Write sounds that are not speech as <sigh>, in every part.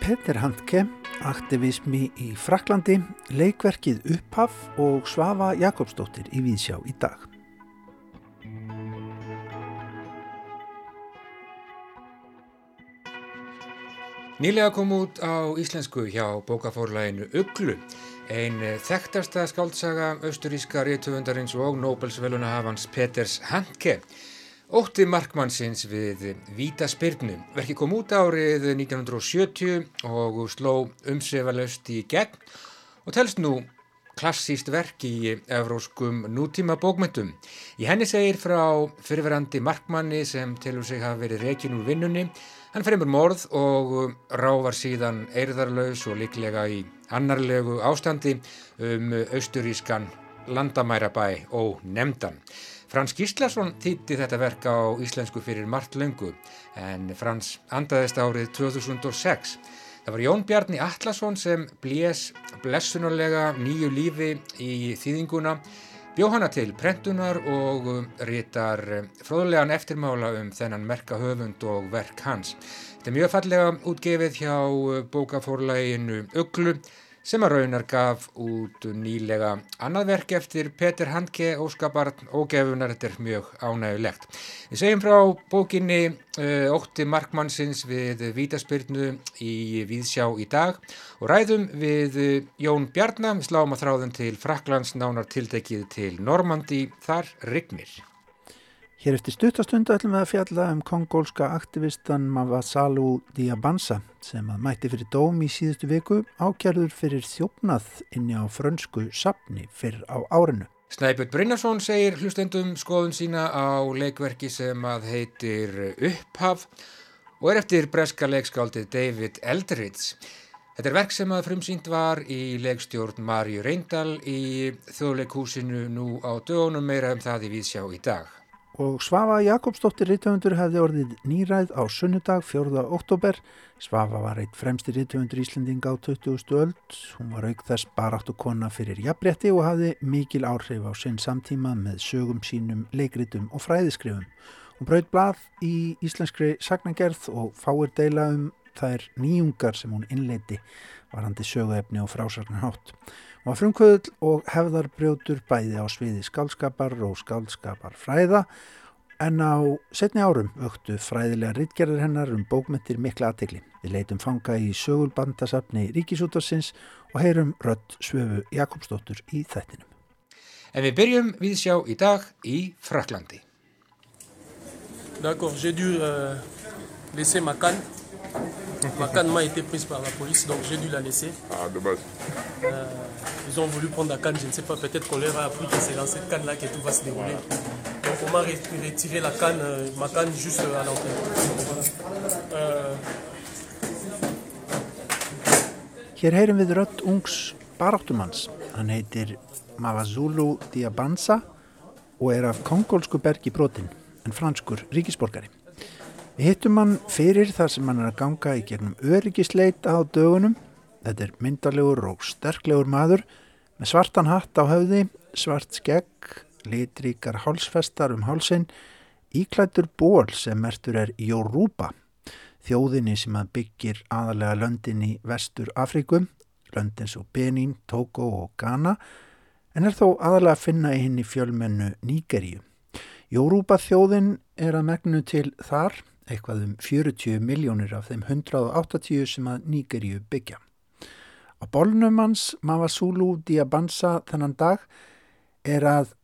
Peter Handke, aktivismi í Fraklandi, leikverkið Upphaf og Svafa Jakobsdóttir í Víðsjá í dag. Nýlega kom út á íslensku hjá bókafórlæginu Uglu, einn þekktasta skáldsaga austuríska réttöfundarins og Nobelsvelunahafans Peters Handke. Ótti Markmannsins við Víta Spyrnu. Verki kom út árið 1970 og sló umsefalaust í gegn og telst nú klassíst verk í evróskum nútíma bókmyndum. Í henni segir frá fyrirverandi Markmanni sem telur sig hafa verið rekin úr vinnunni. Hann fremur morð og rávar síðan eirðarlaus og líklega í annarlegu ástandi um austurískan landamærabæ og nefndan. Frans Gíslason þýtti þetta verk á íslensku fyrir margt löngu en Frans andaðist árið 2006. Það var Jón Bjarni Atlasson sem blés blessunarlega nýju lífi í þýðinguna, bjó hana til prentunar og rítar fróðlegan eftirmála um þennan merka höfund og verk hans. Þetta er mjög fallega útgefið hjá bókafórlæginu Uglu sem að raunar gaf út nýlega annað verk eftir Peter Handke óskabarn og gefunar þetta er mjög ánægulegt. Við segjum frá bókinni uh, Ótti Markmannsins við Vítaspyrnu í Víðsjá í dag og ræðum við Jón Bjarnar, sláum að þráðum til Fraklands nánar tiltekið til Normandi, þar Rignir. Hér eftir stuttastundu ætlum við að fjalla um kongólska aktivistan Mavasalu Diabansa sem að mætti fyrir dóm í síðustu viku ákjærður fyrir þjófnað inni á frönsku sapni fyrir á árinu. Snæbjörn Brynjarsson segir hlustendum skoðun sína á leikverki sem að heitir Upphaf og er eftir breska leikskáldið David Eldridge. Þetta er verk sem að frumsýnd var í leikstjórn Marju Reyndal í þjóðleikhúsinu nú á dögunum meira um það í Víðsjá í dag og Svafa Jakobsdóttir rítumundur hefði orðið nýræð á sunnudag 4. oktober. Svafa var eitt fremsti rítumundur Íslending á 20. öld. Hún var auk þess baráttu kona fyrir jafnbretti og hafði mikil áhrif á sinn samtíma með sögum sínum, leikritum og fræðiskrifum. Hún brauð blað í íslenskri sagnangerð og fáir deila um þær nýjungar sem hún innleiti varandi söguefni og frásarnarhátt var frumkvöðl og hefðarbrjótur bæði á sviði skálskapar og skálskapar fræða en á setni árum auktu fræðilega rittgerðar hennar um bókmyndir mikla aðtegli. Við leitum fanga í sögulbandasafni Ríkisútarsins og heyrum rött svöfu Jakobsdóttur í þættinum. En við byrjum við sjá í dag í Fraklandi. D'accord, j'ai dû euh, laisser ma canne Ma canne m'a été prise par la police, donc j'ai dû la laisser. Ah, dommage. Euh, ils ont voulu prendre la canne, je ne sais pas, peut-être qu'on leur a appris que c'est dans cette canne-là que tout va se dérouler. Donc on m'a retiré la canne, euh, ma canne juste à l'entrée. Euh... Hér heyrum við rött ungs baráttumanns. Hann heitir Mavazulu Diabansa og er af kongólsku bergi brotin en franskur ríkisborgari. Hittum hann fyrir þar sem hann er að ganga í gegnum öryggisleit á dögunum. Þetta er myndalegur og sterklegur maður með svartan hatt á höfði, svart skegg, litríkar hálsfestar um hálsin, íklættur ból sem mertur er Jórupa, þjóðinni sem að byggir aðalega löndin í vestur Afrikum, löndin svo Benin, Togo og Ghana, en er þó aðalega að finna í henni fjölmennu Nígeríu. Jórupa þjóðin er að megnu til þar eitthvað um 40 miljónir af þeim 180 sem að Nígeríu byggja. Á bólnum hans Mavasulu Diabansa þennan dag er að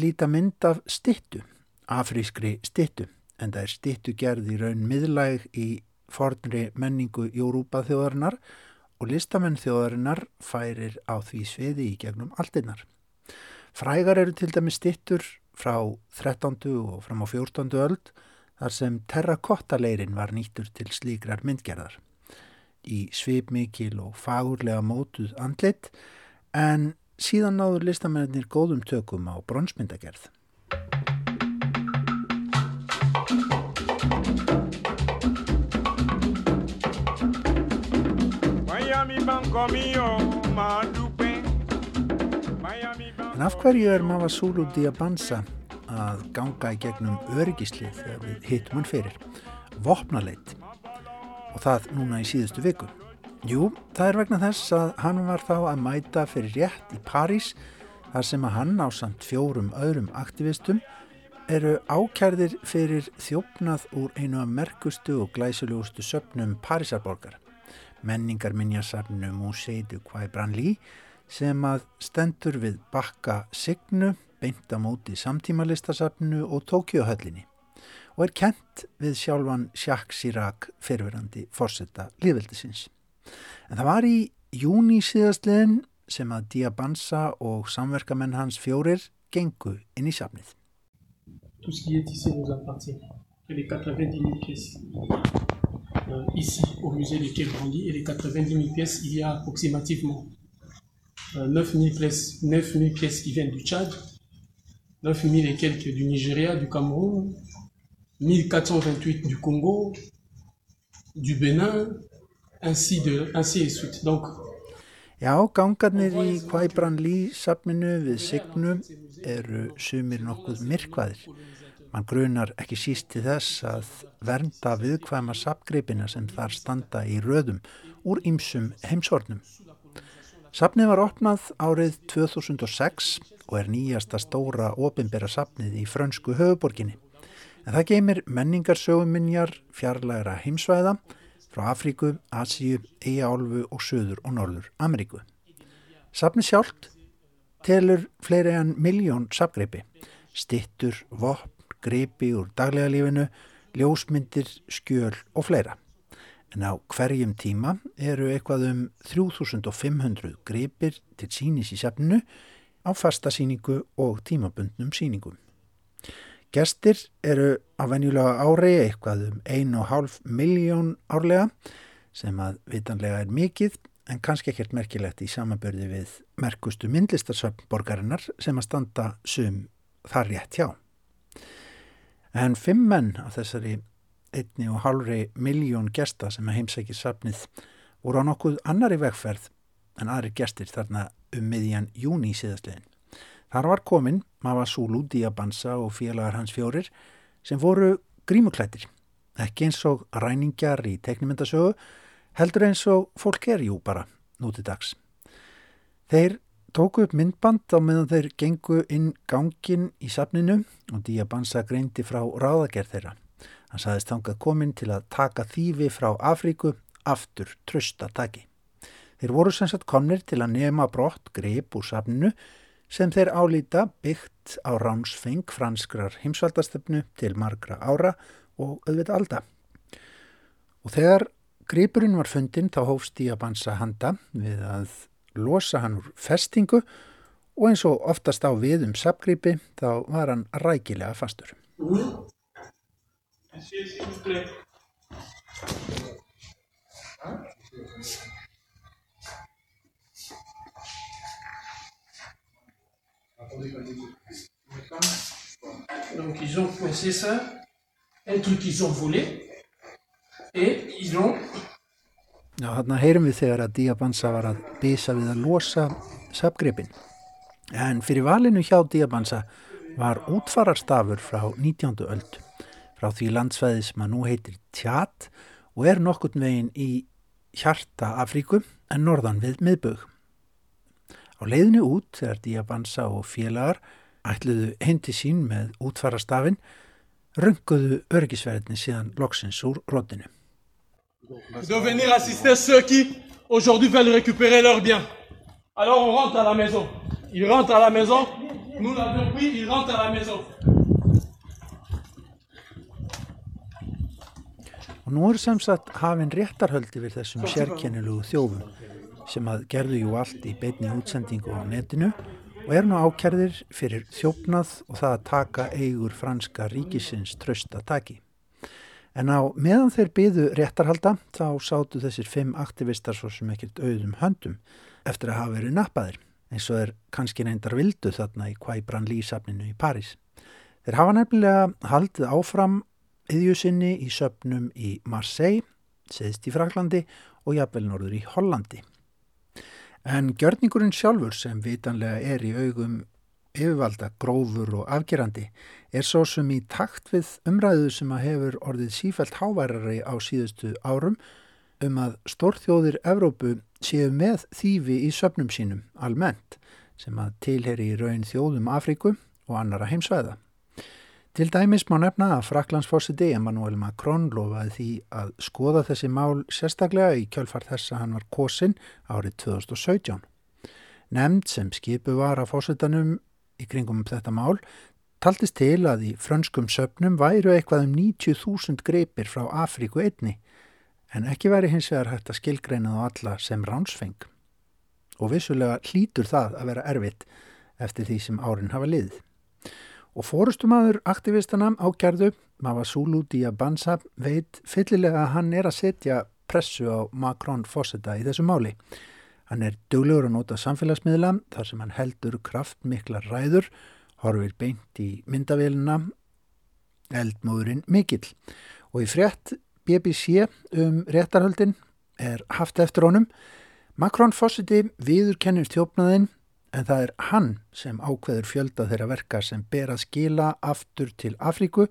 líta mynd af stittu, afrískri stittu, en það er stittu gerð í raun miðlæg í fornri menningu Jórúpa þjóðarinnar og listamenn þjóðarinnar færir á því sviði í gegnum alltinnar. Frægar eru til dæmi stittur frá 13. og fram á 14. öld þar sem terrakottaleirin var nýttur til slíkrar myndgerðar. Í svipmikil og fagurlega mótuð andlit en síðan náður listamennir góðum tökum á bronsmyndagerð. En af hverju er Mavasulu Diabansa að ganga í gegnum öryggislið þegar við hittum hann fyrir, vopnaleit. Og það núna í síðustu viku. Jú, það er vegna þess að hann var þá að mæta fyrir rétt í París þar sem að hann á samt fjórum öðrum aktivistum eru ákærðir fyrir þjófnað úr einu af merkustu og glæsulegustu söpnum Parísarborgar, menningarminjasafnu Museidu Quai Branly sem að stendur við bakka Signu, beintamóti samtímalistasafnu og Tókjóhöllinni og er kent við sjálfan Jacques Chirac fyrirverandi fórsetta líðveldisins. En það var í júni síðastliðin sem að Diabansa og samverkamenn hans fjórir gengu inn í safnið. Tout ce qui est ici nous appartient. Les 90 000 pièces euh, ici au musée de Quai Branly et les 90 000 pièces, il y a approximativement euh, 9, 000 pièces, 9 000 pièces qui viennent du Tchad, 9 000 et quelques du Nigeria, du Cameroun, 1428 du Congo, du Bénin, ainsi, de, ainsi et suite. Donc, Já, gangarnir í Kvæbran Lí safninu við Signu eru sumir nokkuð myrkvaðir. Man grunar ekki síst til þess að vernda viðkvæma sapgripina sem þar standa í röðum úr ýmsum heimsornum. Safnið var opnað árið 2006 og er nýjasta stóra ofinbera safnið í frönsku höfuborginni. En það geymir menningarsöguminjar fjarlægra heimsvæða frá Afríku, Asíu, Eiaálfu og Suður og Norður Ameríku. Safni sjálft telur fleiri en miljón safgreipi, stittur, vopn, greipi úr daglega lífinu, ljósmyndir, skjöl og fleira. En á hverjum tíma eru eitthvað um 3500 greipir til sínis í safninu á fasta síningu og tímabundnum síningum. Gestir eru á venjulega ári eitthvað um 1,5 miljón árlega sem að vitanlega er mikið en kannski ekkert merkilegt í samanbörði við merkustu myndlistarsöfnborgarinnar sem að standa sum þar rétt hjá. En fimm menn af þessari einni og hálfri miljón gesta sem að heimsækja safnið voru á nokkuð annari vegferð en aðri gestir þarna um miðjan júni síðastlegin. Þar var komin Mavasulu, Diabansa og félagar hans fjórir sem voru grímuklættir. Ekki eins og ræningar í teknimendasögu, heldur eins og fólk er jú bara núti dags. Þeir tóku upp myndband á meðan þeir gengu inn gangin í safninu og Diabansa greindi frá ráðagerð þeirra. Hann saðist þangað komin til að taka þýfi frá Afríku aftur trösta taki. Þeir voru sem sagt komnir til að nema brott greip úr safninu sem þeir álýta byggt á ránsfeng franskrar heimsvaldastöfnu til margra ára og auðvitað alda. Og þegar gripurinn var fundin þá hófst í að bansa handa við að losa hann úr festingu og eins og oftast á við um sapgripi þá var hann rækilega fastur. Donc ils ont coincé ça, un truc qu'ils ont volé, et ils ont... Já, þarna heyrum við þegar að Diabansa var að bisa við að losa sapgripin. En fyrir valinu hjá Diabansa var útfararstafur frá 19. öld, frá því landsvæði sem að nú heitir Tjat og er nokkurt veginn í hjarta Afríku en norðan við miðbögg. Á leiðinu út þegar Diabansa og félagar ætluðu hindi sín með útfarastafin, rönguðu örgisverðinni síðan loksins úr rótinu. Doivent venir assister ceux qui aujourd'hui veulent récupérer leurs biens. Alors on rentre à la maison. Ils rentrent à la maison. Nous l'avions pris, ils rentrent à la maison. Og nú eru sem sagt hafinn réttarhöldi við þessum sérkennilugu þjófum sem að gerðu jú allt í beitni útsendingu á netinu og er nú ákjærðir fyrir þjófnað og það að taka eigur franska ríkisins trösta taki. En á meðan þeir byðu réttarhalda þá sátu þessir fimm aktivistar svo sem ekkert auðum höndum eftir að hafa verið nappaðir eins og er kannski reyndar vildu þarna í Kvæbran Lísafninu í París. Þeir hafa nefnilega haldið áfram yðjusinni í söpnum í Marseille, seðst í Fraklandi og jafnvel norður í Hollandi. En gjörningurinn sjálfur sem vitanlega er í augum yfirvalda, grófur og afgerandi er svo sem í takt við umræðu sem að hefur orðið sífælt háværari á síðustu árum um að stórþjóðir Evrópu séu með þýfi í söpnum sínum almennt sem að tilheri í raun þjóðum Afríku og annara heimsvæða. Til dæmis má nefna að Fraklandsforsiti Emmanuel Macron lofaði því að skoða þessi mál sérstaklega í kjölfart þess að hann var kosin árið 2017. Nemnd sem skipu var að fórsetanum í kringum þetta mál taldist til að í frönskum söpnum væru eitthvað um 90.000 greipir frá Afríku einni en ekki væri hins vegar hægt að skilgreina þá alla sem ránsfeng. Og vissulega hlýtur það að vera erfitt eftir því sem árin hafa liðið. Og fórustumadur aktivistana ákjærðu, Mavasulu Diabansa, veit fyllilega að hann er að setja pressu á Macron Fosseta í þessu máli. Hann er duglegur að nota samfélagsmiðla þar sem hann heldur kraftmikla ræður, horfir beint í myndavélina, eldmóðurinn mikill. Og í frétt BBC um réttarhöldin er haft eftir honum. Macron Fosseti viður kennir þjófnaðinn en það er hann sem ákveður fjölda þeirra verka sem ber að skila aftur til Afríku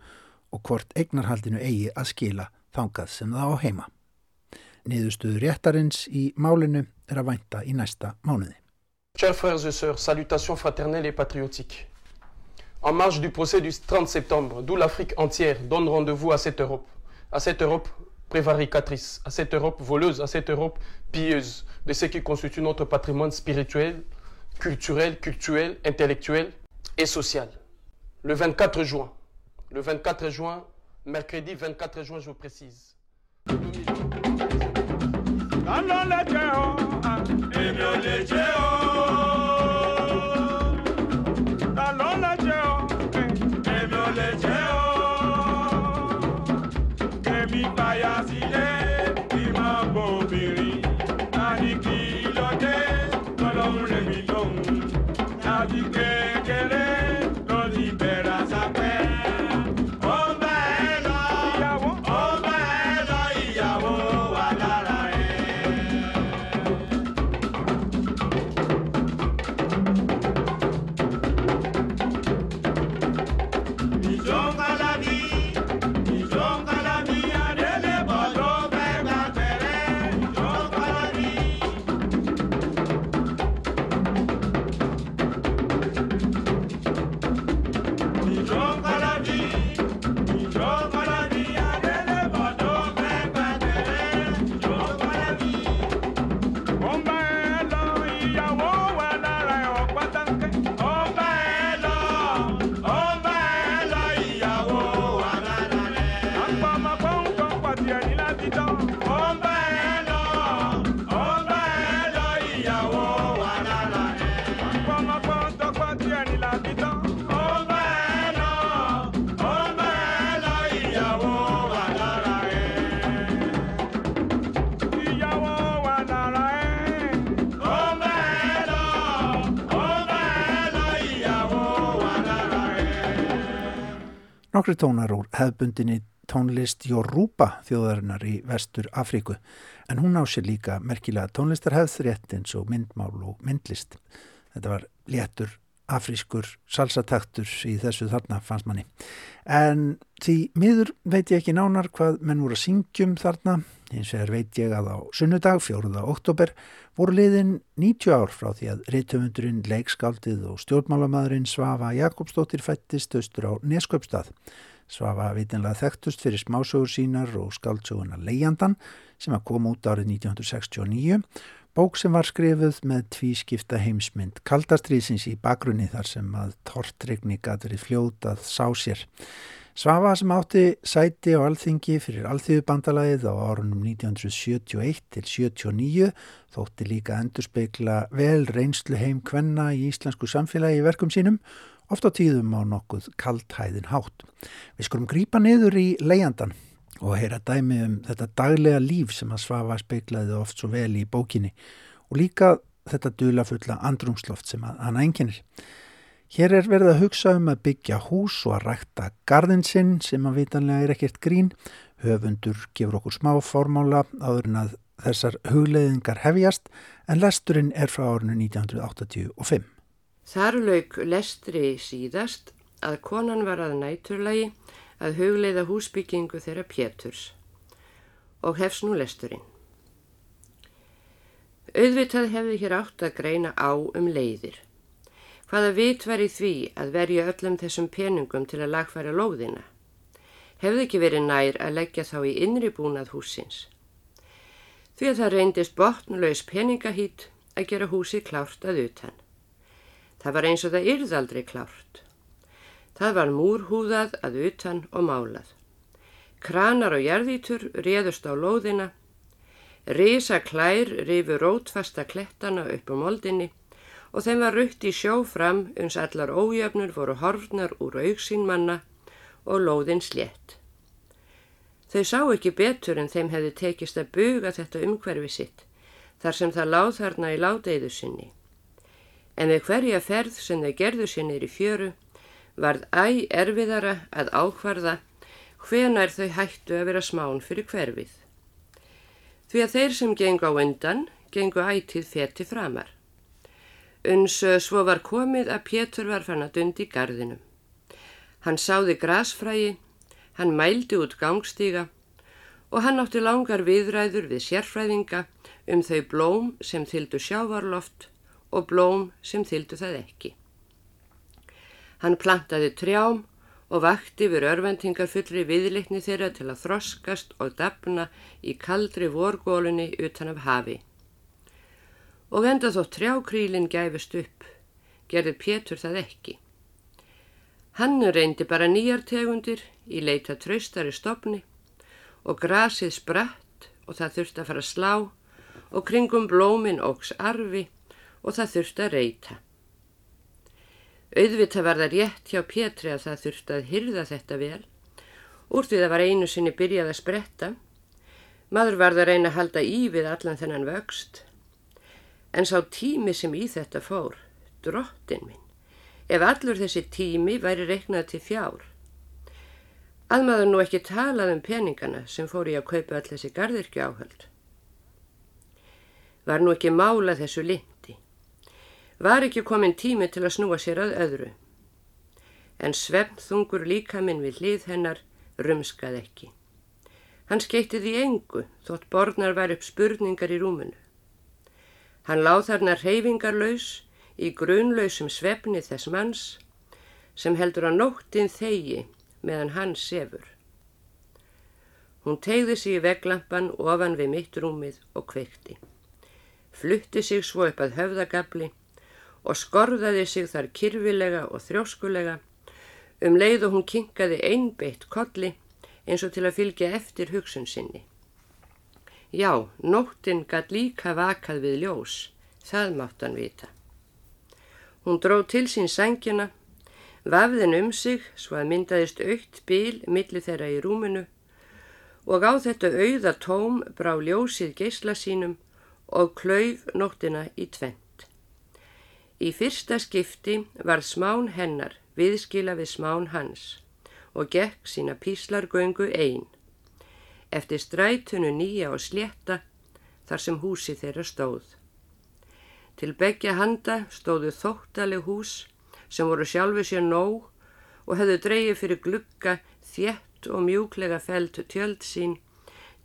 og hvort eignarhaldinu eigi að skila þangað sem það á heima. Niðurstuður réttarins í málinu er að vænta í næsta mánuði. Chers frères et sœurs, salutations fraternelles et patriotiques. En marge du procès du 30 septembre, d'où l'Afrique entière donne rendez-vous à cette Europe, à cette Europe prévaricatrice, à cette Europe voleuse, à cette Europe pilleuse de ce qui constitue notre patrimoine spirituel, culturel, culturel, intellectuel et social. Le 24 juin, le 24 juin, mercredi 24 juin, je vous précise. Nokkri tónar úr hefbundinni tónlist Jórupa þjóðarinnar í vestur Afríku en hún á sér líka merkilega tónlistarhefð rétt eins og myndmál og myndlist. Þetta var léttur afrískur salsataktur í þessu þarna fannst manni. En því miður veit ég ekki nánar hvað menn voru að syngjum þarna, eins og er veit ég að á sunnudag, 4. oktober, voru liðin 90 ár frá því að reytöfundurinn, leikskáldið og stjórnmálamadurinn Svafa Jakobsdóttir fættist austur á Nesköpstað. Svafa vitinlega þekktust fyrir smásögur sínar og skáldsöguna Leiandan sem að koma út árið 1969 Bók sem var skrifuð með tvískipta heimsmynd kaldastriðsins í bakgrunni þar sem að tortrygni gæti verið fljótað sá sér. Svafa sem átti sæti á alþingi fyrir alþjóðbandalagið á árunum 1971 til 79 þótti líka endurspegla vel reynslu heim kvenna í íslensku samfélagi í verkum sínum ofta tíðum á nokkuð kalthæðin hátt. Við skulum grípa niður í leiandan og heyra dæmi um þetta daglega líf sem að Svafa speiklaði oft svo vel í bókinni og líka þetta dulafulla andrumsloft sem hann enginir. Hér er verið að hugsa um að byggja hús og að rækta gardinsinn sem að vitanlega er ekkert grín. Höfundur gefur okkur smá formála áður en að þessar hugleiðingar hefjast en lesturinn er frá árinu 1985. Þar lauk lestri síðast að konan var að næturlagi að hugleiða húsbyggingu þeirra Péturs og hefs nú lesturinn. Auðvitað hefði hér átt að greina á um leiðir. Hvaða vit var í því að verja öllum þessum peningum til að lagfæra lóðina? Hefði ekki verið nær að leggja þá í innri búnað húsins? Því að það reyndist botnlaus peningahít að gera húsi klárt að utan. Það var eins og það yrðaldri klárt. Það var múrhúðað að utan og málað. Kranar og jarðítur réðust á lóðina Rísa klær rifu rótfasta klettana upp á moldinni og þeim var rutt í sjó fram uns allar ójöfnur voru horfnar úr auksín manna og lóðin slétt. Þau sá ekki betur en þeim hefði tekist að buga þetta umhverfi sitt þar sem það láð þarna í ládeiðu sinni. En við hverja ferð sem þau gerðu sinnir í fjöru varð æg erfiðara að ákvarða hvenar þau hættu að vera smán fyrir hverfið því að þeir sem gengu á undan gengu ætið feti framar. Uns eh, svo var komið að Pétur var fann að dundi í gardinum. Hann sáði grasfrægi, hann mældi út gangstíga og hann átti langar viðræður við sérfræðinga um þau blóm sem þyldu sjávarloft og blóm sem þyldu það ekki. Hann plantaði trjám og vakti við örvendingar fullri viðleikni þeirra til að þroskast og dapna í kaldri vorgólunni utan af hafi. Og enda þó trjákrílinn gæfist upp, gerði Pétur það ekki. Hann reyndi bara nýjar tegundir í leita traustari stopni og grasið spratt og það þurfti að fara að slá og kringum blómin ógs arfi og það þurfti að reyta. Auðvitað var það rétt hjá Pétri að það þurfti að hyrða þetta vel. Úr því það var einu sinni byrjað að spretta. Maður var það að reyna að halda í við allan þennan vöxt. En sá tími sem í þetta fór, drottin minn, ef allur þessi tími væri reiknað til fjár. Að maður nú ekki talað um peningana sem fór í að kaupa all þessi gardirkju áhald. Var nú ekki mála þessu lind. Var ekki komin tími til að snúa sér að öðru. En svefnþungur líka minn við hlið hennar rumskað ekki. Hann skeittið í engu þótt borðnar var upp spurningar í rúmunu. Hann láð þarna reyfingarlaus í grunlausum svefni þess manns sem heldur að nóttin þegi meðan hann sefur. Hún tegði sig í veglampan ofan við mitt rúmið og kveikti. Flutti sig svo upp að höfðagabli og skorðaði sig þar kyrfilega og þrjóskulega um leið og hún kinkaði einbeitt kolli eins og til að fylgja eftir hugsun sinni. Já, nóttin gætt líka vakað við ljós, það mátt hann vita. Hún dró til sín sængina, vafðin um sig svo að myndaðist aukt bíl millir þeirra í rúminu og á þetta auða tóm brá ljósið geysla sínum og klauf nóttina í tvenn. Í fyrsta skipti var smán hennar viðskila við smán hans og gekk sína píslargöngu einn. Eftir strætunu nýja og slétta þar sem húsi þeirra stóð. Til begja handa stóðu þóttaleg hús sem voru sjálfu sér nóg og hefðu dreyið fyrir glugga þjett og mjúklega felt tjöld sín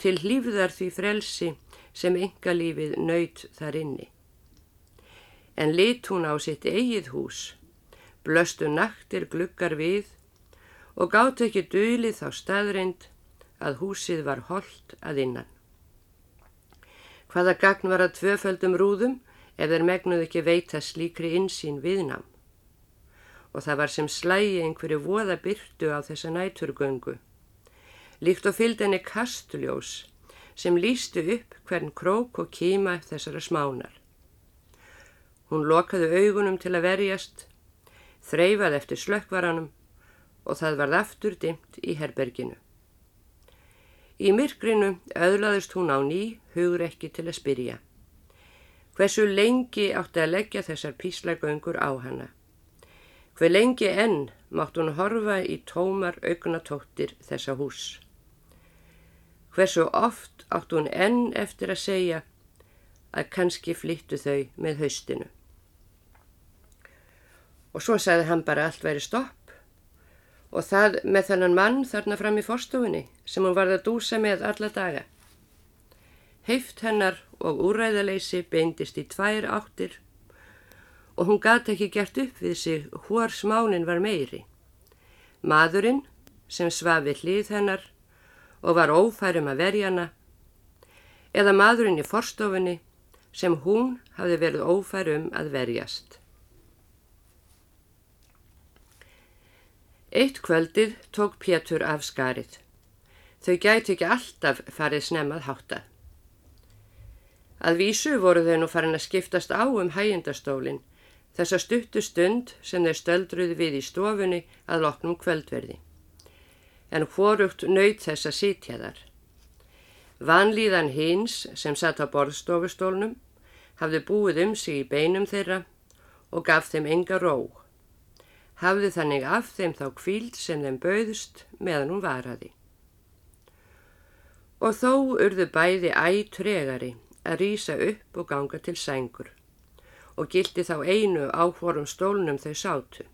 til hlýfðar því frelsi sem yngalífið nöyt þar inni en lit hún á sitt eigið hús, blöstu naktir gluggar við og gátt ekki dölið þá staðreind að húsið var holdt að innan. Hvaða gagn var að tvöföldum rúðum ef þeir megnuð ekki veita slíkri insýn viðnám? Og það var sem slægi einhverju voða byrtu á þessa næturgöngu. Líkt og fylgd henni kastuljós sem lístu upp hvern krók og kíma þessara smánar. Hún lokaði augunum til að verjast, þreyfað eftir slökkvaranum og það varð aftur dimt í herberginu. Í myrkrinu öðlaðist hún á ný hugur ekki til að spyrja. Hversu lengi átti að leggja þessar píslagöngur á hana? Hver lengi enn mátt hún horfa í tómar augnatóttir þessa hús? Hversu oft átt hún enn eftir að segja að kannski flyttu þau með haustinu? Og svo sagði hann bara allt væri stopp og það með þennan mann þarna fram í forstofunni sem hún varði að dúsa með alla daga. Heift hennar og úræðaleysi beindist í tvær áttir og hún gati ekki gert upp við sig hór smánin var meiri. Maðurinn sem svafi hlýð hennar og var ófærum að verja hana eða maðurinn í forstofunni sem hún hafði verið ófærum að verjast. Eitt kvöldið tók Pétur af skarið. Þau gæti ekki alltaf farið snemmað háttað. Að vísu voru þau nú farin að skiptast á um hægindastólinn þessa stuttu stund sem þeir stöldruði við í stofunni að loknum kvöldverði. En hvorugt nöyð þess að sitja þar. Vanlíðan hins sem satt á borðstofustólnum hafði búið um sig í beinum þeirra og gaf þeim enga róg hafði þannig af þeim þá kvíld sem þeim bauðst meðan hún varaði. Og þó urðu bæði ætregari að rýsa upp og ganga til sængur og gildi þá einu áhvorum stólnum þau sátu.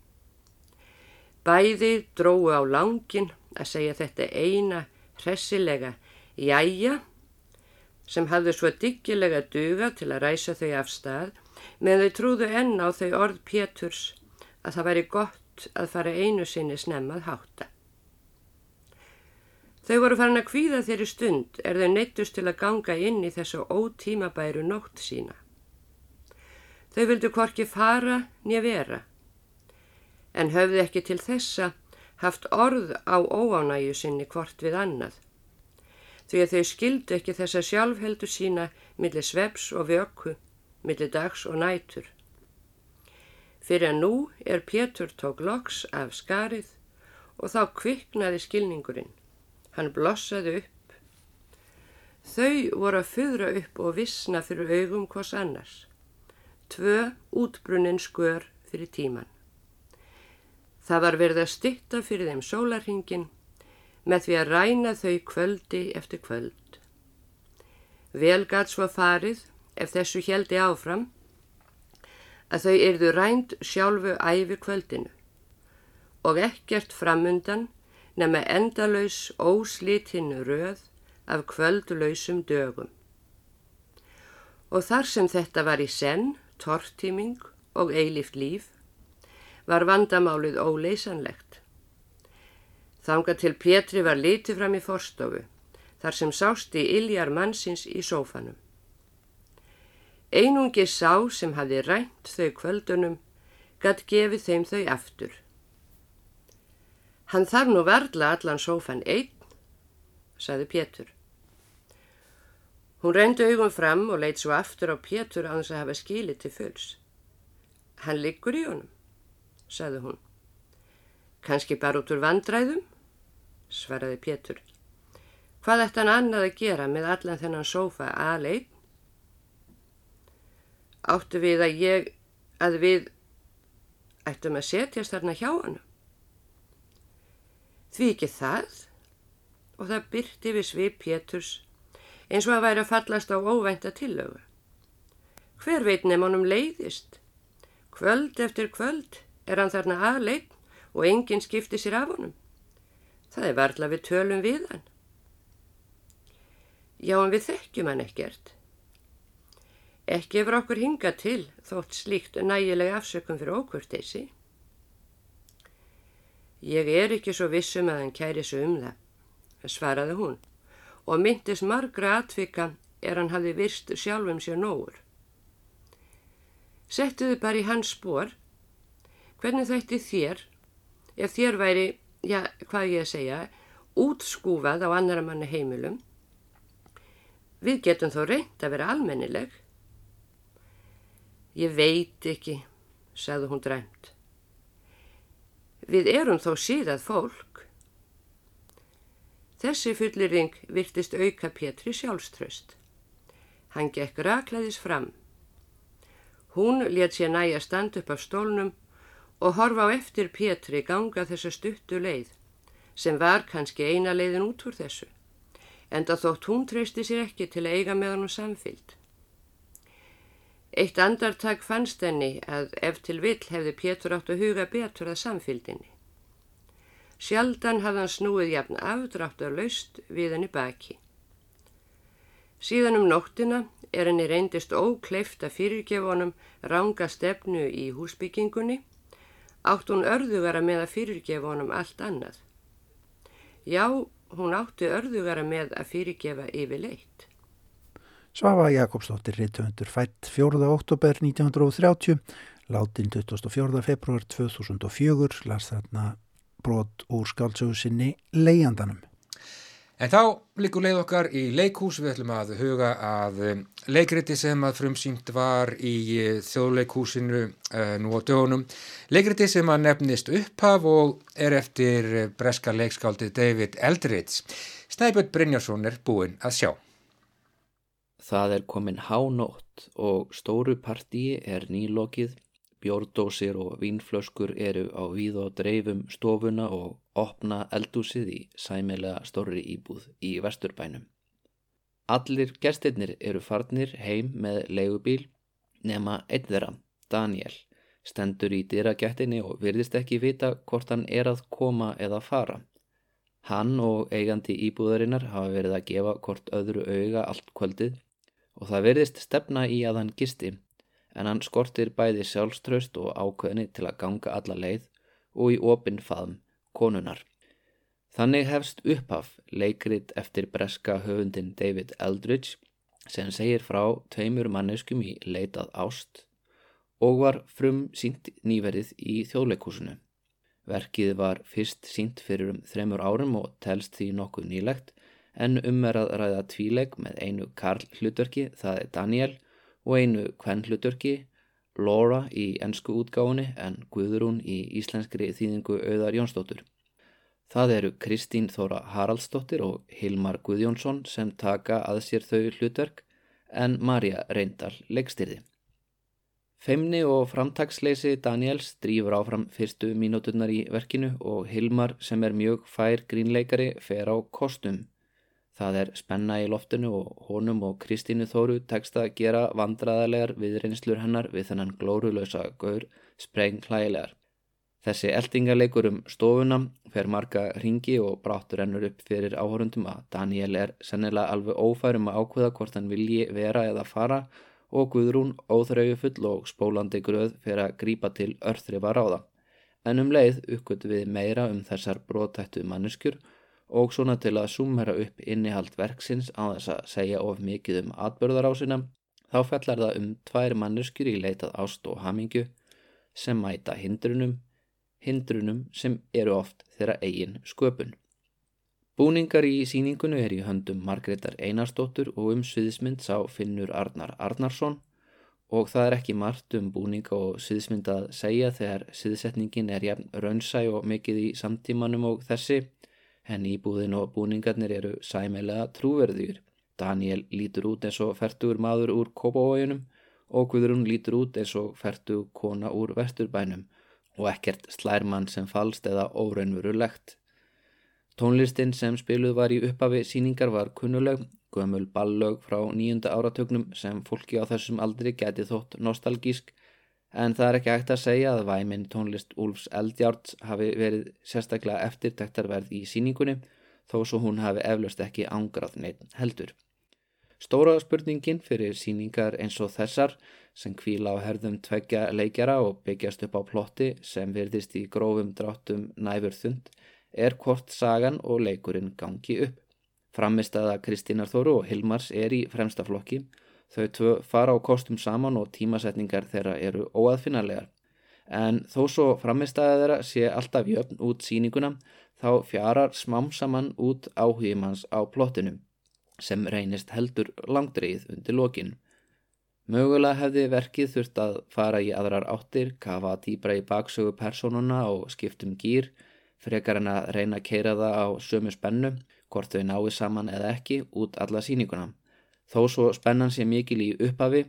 Bæði dróu á langin að segja þetta eina hressilega jæja sem hafði svo diggilega duga til að ræsa þau af stað með þau trúðu enn á þau orð Péturs að það væri gott að fara einu sinni snemmað hátta. Þau voru farin að kvíða þeirri stund er þau neittust til að ganga inn í þessu ótímabæru nótt sína. Þau vildu hvorki fara nýja vera, en höfðu ekki til þessa haft orð á óánæju sinni hvort við annað, því að þau skildu ekki þessa sjálfheldu sína millir sveps og vöku, millir dags og nætur. Fyrir að nú er Pétur tók loks af skarið og þá kviknaði skilningurinn. Hann blossaði upp. Þau voru að fyrra upp og vissna fyrir augum hvors annars. Tvö útbrunnin skör fyrir tíman. Það var verið að stitta fyrir þeim sólarhingin með því að ræna þau kvöldi eftir kvöld. Velgats var farið ef þessu heldi áfram að þau erðu rænt sjálfu æfi kvöldinu og ekkert framundan nema endalaus óslítinu röð af kvöldlausum dögum. Og þar sem þetta var í senn, tortíming og eilift líf, var vandamálið óleysanlegt. Þanga til Pétri var litið fram í forstofu, þar sem sást í iljar mannsins í sófanum. Einungi sá sem hafi rænt þau kvöldunum gatt gefið þeim þau aftur. Hann þarf nú verðla allan sófan einn, saði Pétur. Hún reyndi augum fram og leitt svo aftur á Pétur á þess að hafa skilið til fulls. Hann liggur í honum, saði hún. Kanski bara út úr vandræðum, svaraði Pétur. Hvað ætti hann annað að gera með allan þennan sófa aðleik? Áttu við að ég, að við ættum að setjast þarna hjá hann. Því ekki það og það byrti við svip Péturs eins og að væri að fallast á óvænta tillögu. Hver veit nefn honum leiðist? Kvöld eftir kvöld er hann þarna aðleik og enginn skipti sér af honum. Það er varðla við tölum við hann. Já, en við þekkjum hann ekkert. Ekki hefur okkur hingað til þótt slíkt nægilega afsökum fyrir ókurteysi. Ég er ekki svo vissum að hann kæri svo um það, svaraði hún, og myndis margra atvika er hann hafi virst sjálfum sér nógur. Settuðu bara í hans spór, hvernig þætti þér, ef þér væri, já, hvað ég að segja, útskúfað á annara manni heimilum, við getum þó reynd að vera almennileg, Ég veit ekki, sagði hún dræmt. Við erum þó síðað fólk. Þessi fullirring virtist auka Pétri sjálfströst. Hann gekk raklaðis fram. Hún let sér næja stand upp af stólnum og horfa á eftir Pétri ganga þessa stuttu leið sem var kannski eina leiðin út úr þessu. Enda þótt hún treysti sér ekki til að eiga með hann og samfylg. Eitt andartak fannst henni að ef til vill hefði Pétur átt að huga betur að samfylgdinni. Sjaldan hafði hann snúið jafn afdráttar laust við henni baki. Síðan um nóttina er henni reyndist ókleift að fyrirgefunum ranga stefnu í húsbyggingunni, átt hún örðugara með að fyrirgefunum allt annað. Já, hún átti örðugara með að fyrirgefa yfir leitt. Svafa Jakobsdóttir Ritthöndur fætt 4. oktober 1930, látin 24. februar 2004, las þarna brot úr skálsögu sinni Leiandanum. En þá líkur leið okkar í leikús, við ætlum að huga að um, leikriti sem að frumsýnt var í uh, þjóðleikúsinu uh, nú á dögunum. Leikriti sem að nefnist upphaf og er eftir uh, breska leikskáldið David Eldridge. Snæbjörn Brynjarsson er búinn að sjá. Það er komin hánótt og stóru partíi er nýlokið, bjórdósir og vínflöskur eru á víð og dreifum stofuna og opna eldúsið í sæmilega stóri íbúð í vesturbænum. Allir gestirnir eru farnir heim með leigubíl nema einn þeirra, Daniel, stendur í dyragættinni og virðist ekki vita hvort hann er að koma eða fara. Hann og eigandi íbúðarinnar hafa verið að gefa hvort öðru auga allt kvöldið og það verðist stefna í að hann gisti en hann skortir bæði sjálfströst og ákveðni til að ganga alla leið og í opinn faðum konunar. Þannig hefst upphaf leikrit eftir breska höfundin David Eldridge sem segir frá tveimur manneskum í leitað ást og var frum sínt nýverið í þjóðleikúsinu. Verkið var fyrst sínt fyrir um þremur árum og telst því nokkuð nýlegt en um er að ræða tvíleg með einu Karl hlutverki, það er Daniel, og einu Kvenn hlutverki, Laura í ennsku útgáðunni en Guðrún í íslenskri þýðingu auðar Jónsdóttur. Það eru Kristín Þóra Haraldsdóttir og Hilmar Guðjónsson sem taka að sér þau hlutverk en Marja Reyndal leggstyrði. Feimni og framtagsleysi Daniels drýfur áfram fyrstu mínúturnar í verkinu og Hilmar sem er mjög fær grínleikari fer á kostum. Það er spenna í loftinu og honum og Kristínu Þóru tekst að gera vandraðalegar viðreynslur hennar við þennan glórulösa gaur spreng hlægilegar. Þessi eldingarleikur um stofuna fer marga ringi og bráttur ennur upp fyrir áhörundum að Daniel er sennilega alveg ófærum að ákveða hvort hann vilji vera eða fara og Guðrún óþraufull og spólandi gröð fer að grípa til örþrifa ráða. En um leið uppgötu við meira um þessar brótættu manneskjur og svona til að sumera upp innihald verksins á þess að segja of mikið um atbörðarásina þá fellar það um tvær manneskjur í leitað ást og hamingju sem mæta hindrunum, hindrunum sem eru oft þeirra eigin sköpun. Búningar í síningunni er í höndum Margreðar Einarstóttur og um sviðismynd sá Finnur Arnar Arnarsson og það er ekki margt um búninga og sviðismynd að segja þegar sviðsetningin er jafn raunsæ og mikið í samtímanum og þessi en íbúðin og búningarnir eru sæmilega trúverðjur. Daniel lítur út eins og færtugur maður úr Kópavóginum og Guðrún lítur út eins og færtug kona úr Vesturbænum og ekkert slærmann sem falst eða óraunverulegt. Tónlistin sem spiluð var í uppafi síningar var kunnuleg, gömul ballög frá nýjunda áratögnum sem fólki á þessum aldri geti þótt nostalgísk en það er ekki hægt að segja að væminn tónlist Úlfs Eldjárts hafi verið sérstaklega eftirtektarverð í síningunni þó svo hún hafi eflaust ekki ángrað neitt heldur. Stóra spurningin fyrir síningar eins og þessar sem kvíla á herðum tveggja leikjara og byggjast upp á plotti sem virðist í grófum dráttum næfur þund er hvort sagan og leikurinn gangi upp. Framist aða Kristínar Þóru og Hilmars er í fremsta flokki Þau tvö fara á kostum saman og tímasetningar þeirra eru óaðfinnarlegar. En þó svo framistæða þeirra sé alltaf jöfn út síninguna þá fjarar smám saman út áhugimanns á plottinum sem reynist heldur langdreið undir lokin. Mögulega hefði verkið þurft að fara í aðrar áttir, kafa dýbra í baksögu personuna og skiptum gýr, frekar en að reyna að keira það á sömu spennu, hvort þau náðu saman eða ekki, út alla síninguna. Þó svo spennan sé mikil í upphafi,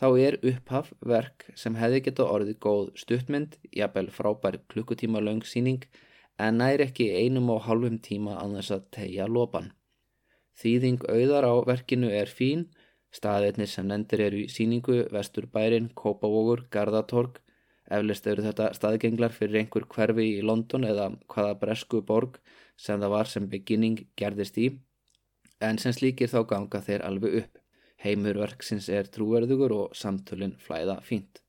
þá er upphaf verk sem hefði getað orðið góð stuttmynd, jafnvel frábær klukkutíma laung síning, en nær ekki einum og halvum tíma að þess að tegja lopan. Þýðing auðar á verkinu er fín, Staðirnir sem nendir eru í síningu, Vesturbærin, Kópavógur, Gardatorg. Eflist eru þetta staðgenglar fyrir einhver hverfi í London eða hvaða bresku borg sem það var sem beginning gerðist í. En sem slíkir þá ganga þeir alveg upp. Heimurverksins er trúverðugur og samtölinn flæða fínt.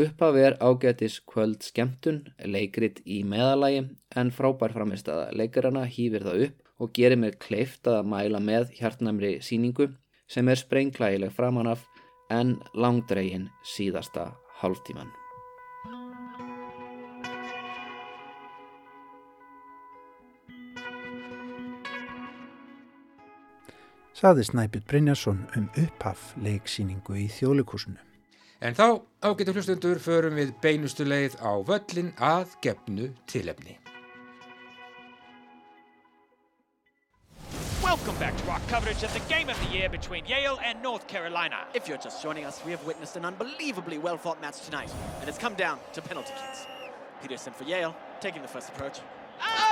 Uppaf er ágætis kvöld skemmtun, leikrit í meðalægi en frábær framist að leikarana hýfir það upp og gerir mér kleift að mæla með hjartnæmri síningu sem er sprengklægileg framanaf en langdregin síðasta hálftíman. Saði Snæpjur Brynjarsson um upphaf leiksýningu í þjólikúsinu. En þá ágetur hlustundur förum við beinustu leið á völlin að gefnu tilefni. Welcome back to our coverage of the game of the year between Yale and North Carolina. If you're just joining us, we have witnessed an unbelievably well-fought match tonight, and it's come down to penalty kicks. Peterson for Yale, taking the first approach. Oh,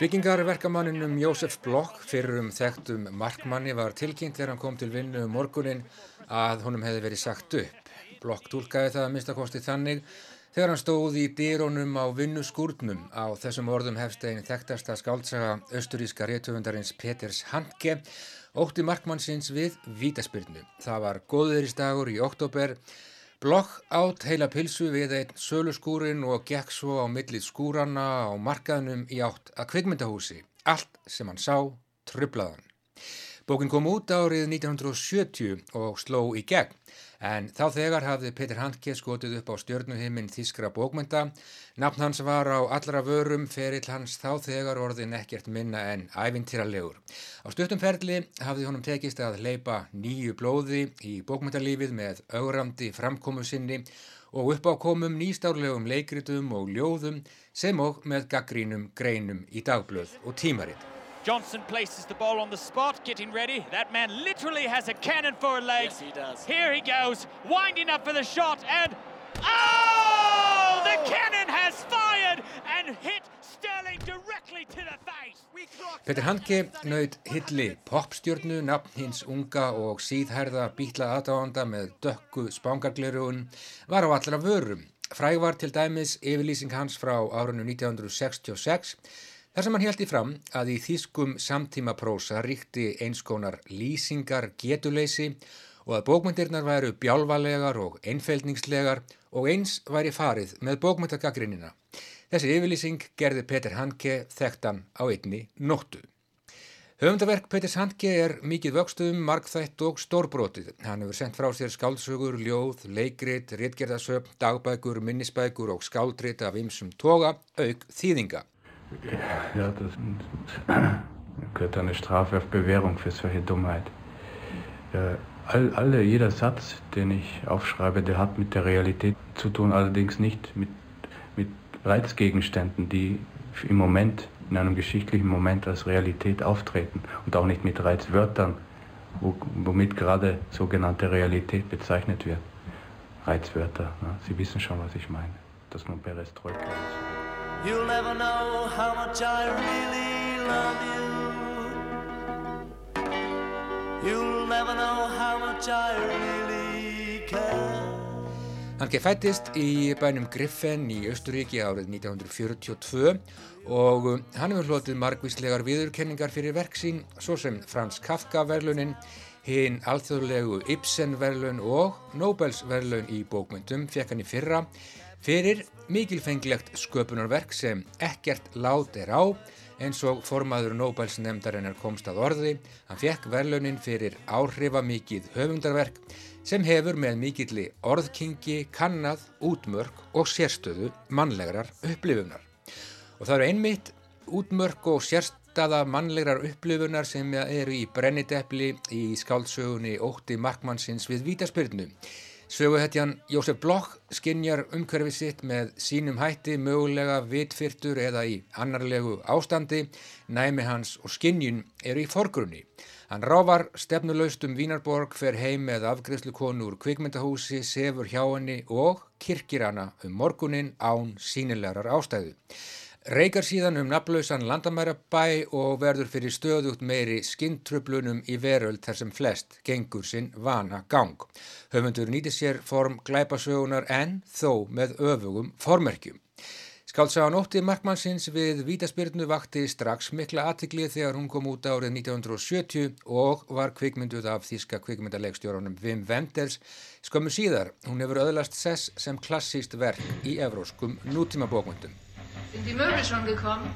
Byggingarverkamanninum Jósef Bloch fyrir um þekktum markmanni var tilkynnt þegar hann kom til vinnu um morgunin að honum hefði verið sagt upp. Bloch tólkaði það að minnstakosti þannig Þegar hann stóð í dýrónum á vinnuskúrnum á þessum orðum hefst einn þekktasta skáldsaga austuríska réttöfundarins Peters Handke ótti markmannsins við vítaspyrnu. Það var góðuðuristagur í oktober. Blokk átt heila pilsu við einn söluskúrin og gekk svo á millið skúrana á markaðnum í átt að kvikmyndahúsi. Allt sem hann sá trublaðan. Bókin kom út árið 1970 og sló í gegn. En þá þegar hafði Peter Handke skotið upp á stjörnuhimmin Þískra bókmynda. Nafn hans var á allra vörum, ferill hans þá þegar orðin ekkert minna en ævintýralegur. Á stuttumferðli hafði honum tekist að leipa nýju blóði í bókmyndalífið með augrandi framkomu sinni og uppákomum nýstárlegum leikritum og ljóðum sem og með gaggrínum greinum í dagblöð og tímaritt. Johnson places the ball on the spot, getting ready. That man literally has a cannon for a leg. Yes, he does. Here he goes, winding up for the shot, and oh! The cannon has fired and hit Sterling directly to the face. Peter Handke naut hilli popstjörnu, nafn hins unga og síðherða bítla aðdáanda með dökku spangarglerugun var á allra vörum. Fræg var til dæmis yfirlýsing hans frá árunnu 1966 Þar sem hann held í fram að í þýskum samtímaprósa ríkti einskonar lýsingar getuleysi og að bókmyndirnar væru bjálvalegar og einfeldningslegar og eins væri farið með bókmyndagagrínina. Þessi yfirlýsing gerði Peter Handke þekktan á einni nóttu. Höfundaverk Peters Handke er mikið vöxtum, markþætt og stórbrótið. Hann hefur sendt frá sér skáldsögur, ljóð, leikrit, réttgerðasöp, dagbækur, minnisbækur og skáldrit af ymsum toga, auk þýðinga. Ja, das <clears throat> gehört eine Strafe auf Bewährung für solche Dummheit. All, alle, jeder Satz, den ich aufschreibe, der hat mit der Realität zu tun, allerdings nicht mit, mit Reizgegenständen, die im Moment, in einem geschichtlichen Moment als Realität auftreten und auch nicht mit Reizwörtern, wo, womit gerade sogenannte Realität bezeichnet wird. Reizwörter, ne? Sie wissen schon, was ich meine, dass nun Perestroika ist. You'll never know how much I really love you. You'll never know how much I really care. Hann fættist í bænum Griffen í Östuríki árið 1942 og hann hefur hlotið margvíslegar viðurkenningar fyrir verk sín svo sem Frans Kafka verlunin, hinn alþjóðlegu Ibsen verlun og Nobels verlun í bókmyndum fekk hann í fyrra fyrir mikilfenglegt sköpunarverk sem ekkert lát er á eins og formaður Nobelsnefndarinnar komst að orði. Hann fekk verlunin fyrir áhrifamikið höfundarverk sem hefur með mikilli orðkingi, kannad, útmörk og sérstöðu mannlegarar upplifunar. Og það eru einmitt útmörk og sérstöða mannlegarar upplifunar sem eru í brennidepli í skáldsögunni Ótti Markmannsins við Vítaspyrnu. Söguhetjan Jósef Bloch skinjar umhverfið sitt með sínum hætti mögulega vitfyrtur eða í annarlegu ástandi, næmi hans og skinjun eru í forgrunni. Hann ráfar stefnuleust um Vínarborg, fer heim með afgriðslukonu úr kvikmyndahúsi, sefur hjá henni og kirkir hana um morgunin án sínilegar ástæðu. Reykar síðan um naflausan landamærabæ og verður fyrir stöðugt meiri skintrublunum í veröld þar sem flest gengur sinn vana gang. Höfundur nýti sér form glæpasögunar en þó með öfugum formerkjum. Skáltsagan ótti markmannsins við Vítaspyrnu vakti strax mikla aðtiklið þegar hún kom út árið 1970 og var kvikmynduð af þíska kvikmyndalegstjórunum Wim Wenders skömmu síðar. Hún hefur öðlast sess sem klassíst verk í evróskum nútímabókmyndum. Sind die Möbel schon gekommen?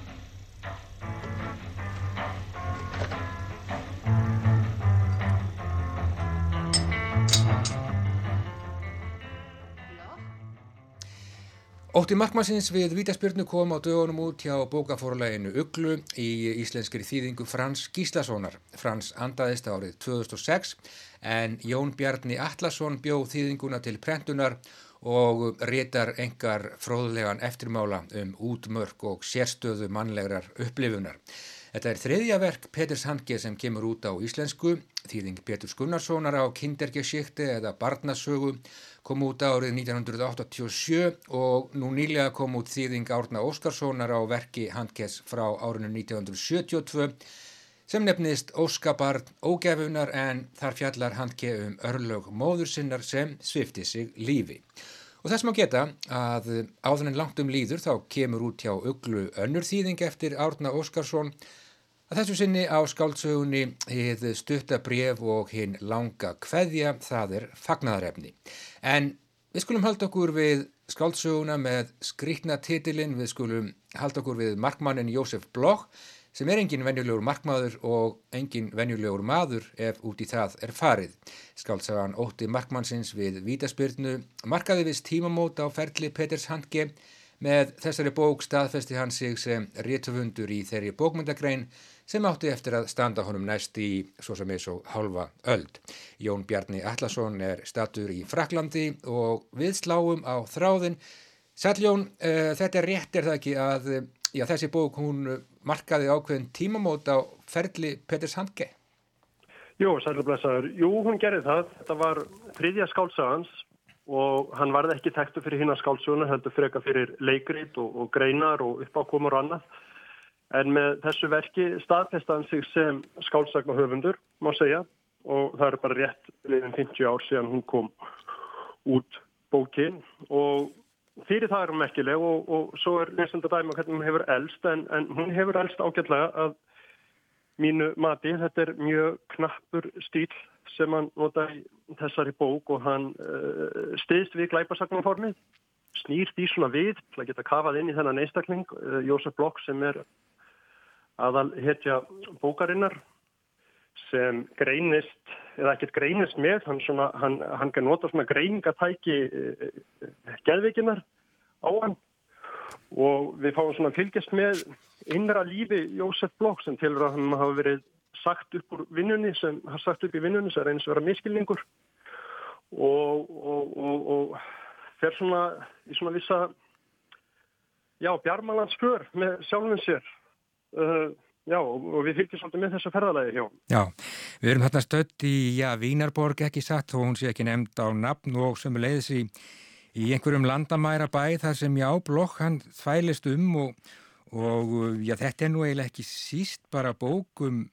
Ótti markmannsins við Vítaspyrnu kom á dögunum út hjá bókaforleginu Uglu í íslenskri þýðingu Frans Gíslassonar. Frans andaðist árið 2006 en Jón Bjarni Allarsson bjó þýðinguna til prentunar og rétar engar fróðlegan eftirmála um útmörk og sérstöðu mannlegrar upplifunar. Þetta er þriðja verk Peters Handge sem kemur út á íslensku, þýðing Peturs Gunnarssonar á Kindergeschichte eða Barnasögu kom út árið 1987 og nú nýlega kom út þýðing Árna Óskarssonar á verki Handges frá árinu 1972 sem nefnist Óskabarn ógefunar en þar fjallar Handge um örlög móður sinnar sem svifti sig lífi. Og þess má geta að áður en langt um líður þá kemur út hjá uglu önnur þýðing eftir Árna Óskarsson að þessu sinni á skáldsögunni hið stuttabref og hinn langa kveðja, það er fagnadarefni. En við skulum halda okkur við skáldsöguna með skrítna titilinn, við skulum halda okkur við markmannin Jósef Bloch sem er engin venjulegur markmaður og engin venjulegur maður ef út í það er farið. Skáltsagan ótti markmannsins við vítaspyrnu, markaði vist tímamót á ferli Peters Handge, með þessari bók staðfesti hann sig sem réttufundur í þeirri bókmyndagrein sem átti eftir að standa honum næst í svo sem er svo halva öld. Jón Bjarni Allarsson er statur í Fraklandi og við sláum á þráðin. Sæljón, uh, eh, þetta er rétt er það ekki að já, þessi bók hún markaði ákveðin tímamót á ferli Peters Handge? Jú, sælublesaður. Jú, hún gerði það. Þetta var þriðja skálsagans og hann varði ekki tektu fyrir hinn að skálsuguna, heldur freka fyrir leikrít og, og greinar og uppákomur og annað. En með þessu verki staðfestaðan sig sem skálsagnahöfundur, má segja, og það er bara rétt liðin 50 ár síðan hún kom út bókinn og fyrir það er hún merkileg og, og svo er nesund að dæma hvernig hún hefur elst en, en hún hefur elst ágætlega að mínu mati, þetta er mjög knappur stíl sem hann nota í þessari bók og hann uh, stiðst við glæpasagnarformið snýrt í svona við til að geta kafað inn í þennan einstakling uh, Jósef Blokk sem er aðal hetja bókarinnar sem greinist eða ekkert greinist með hann, svona, hann, hann kann nota svona greiningatæki uh, geðvikinar á hann. Og við fáum svona fylgjast með innra lífi Jósef Blokk sem tilur að hann hafa verið sagt upp úr vinnunni sem har sagt upp í vinnunni sem eins og vera miskilningur og, og, og, og fer svona í svona vissa já, bjarmalandsför með sjálfum sér. Uh, já, og við fylgjum svolítið með þessu ferðalagi já. já, við erum hérna stödd í já, Vínarborg ekki satt og hún sé ekki nefnd á nafn og sem leiðis í í einhverjum landamæra bæ þar sem já, blokk hann þvælist um og, og já, þetta er nú eiginlega ekki síst bara bókum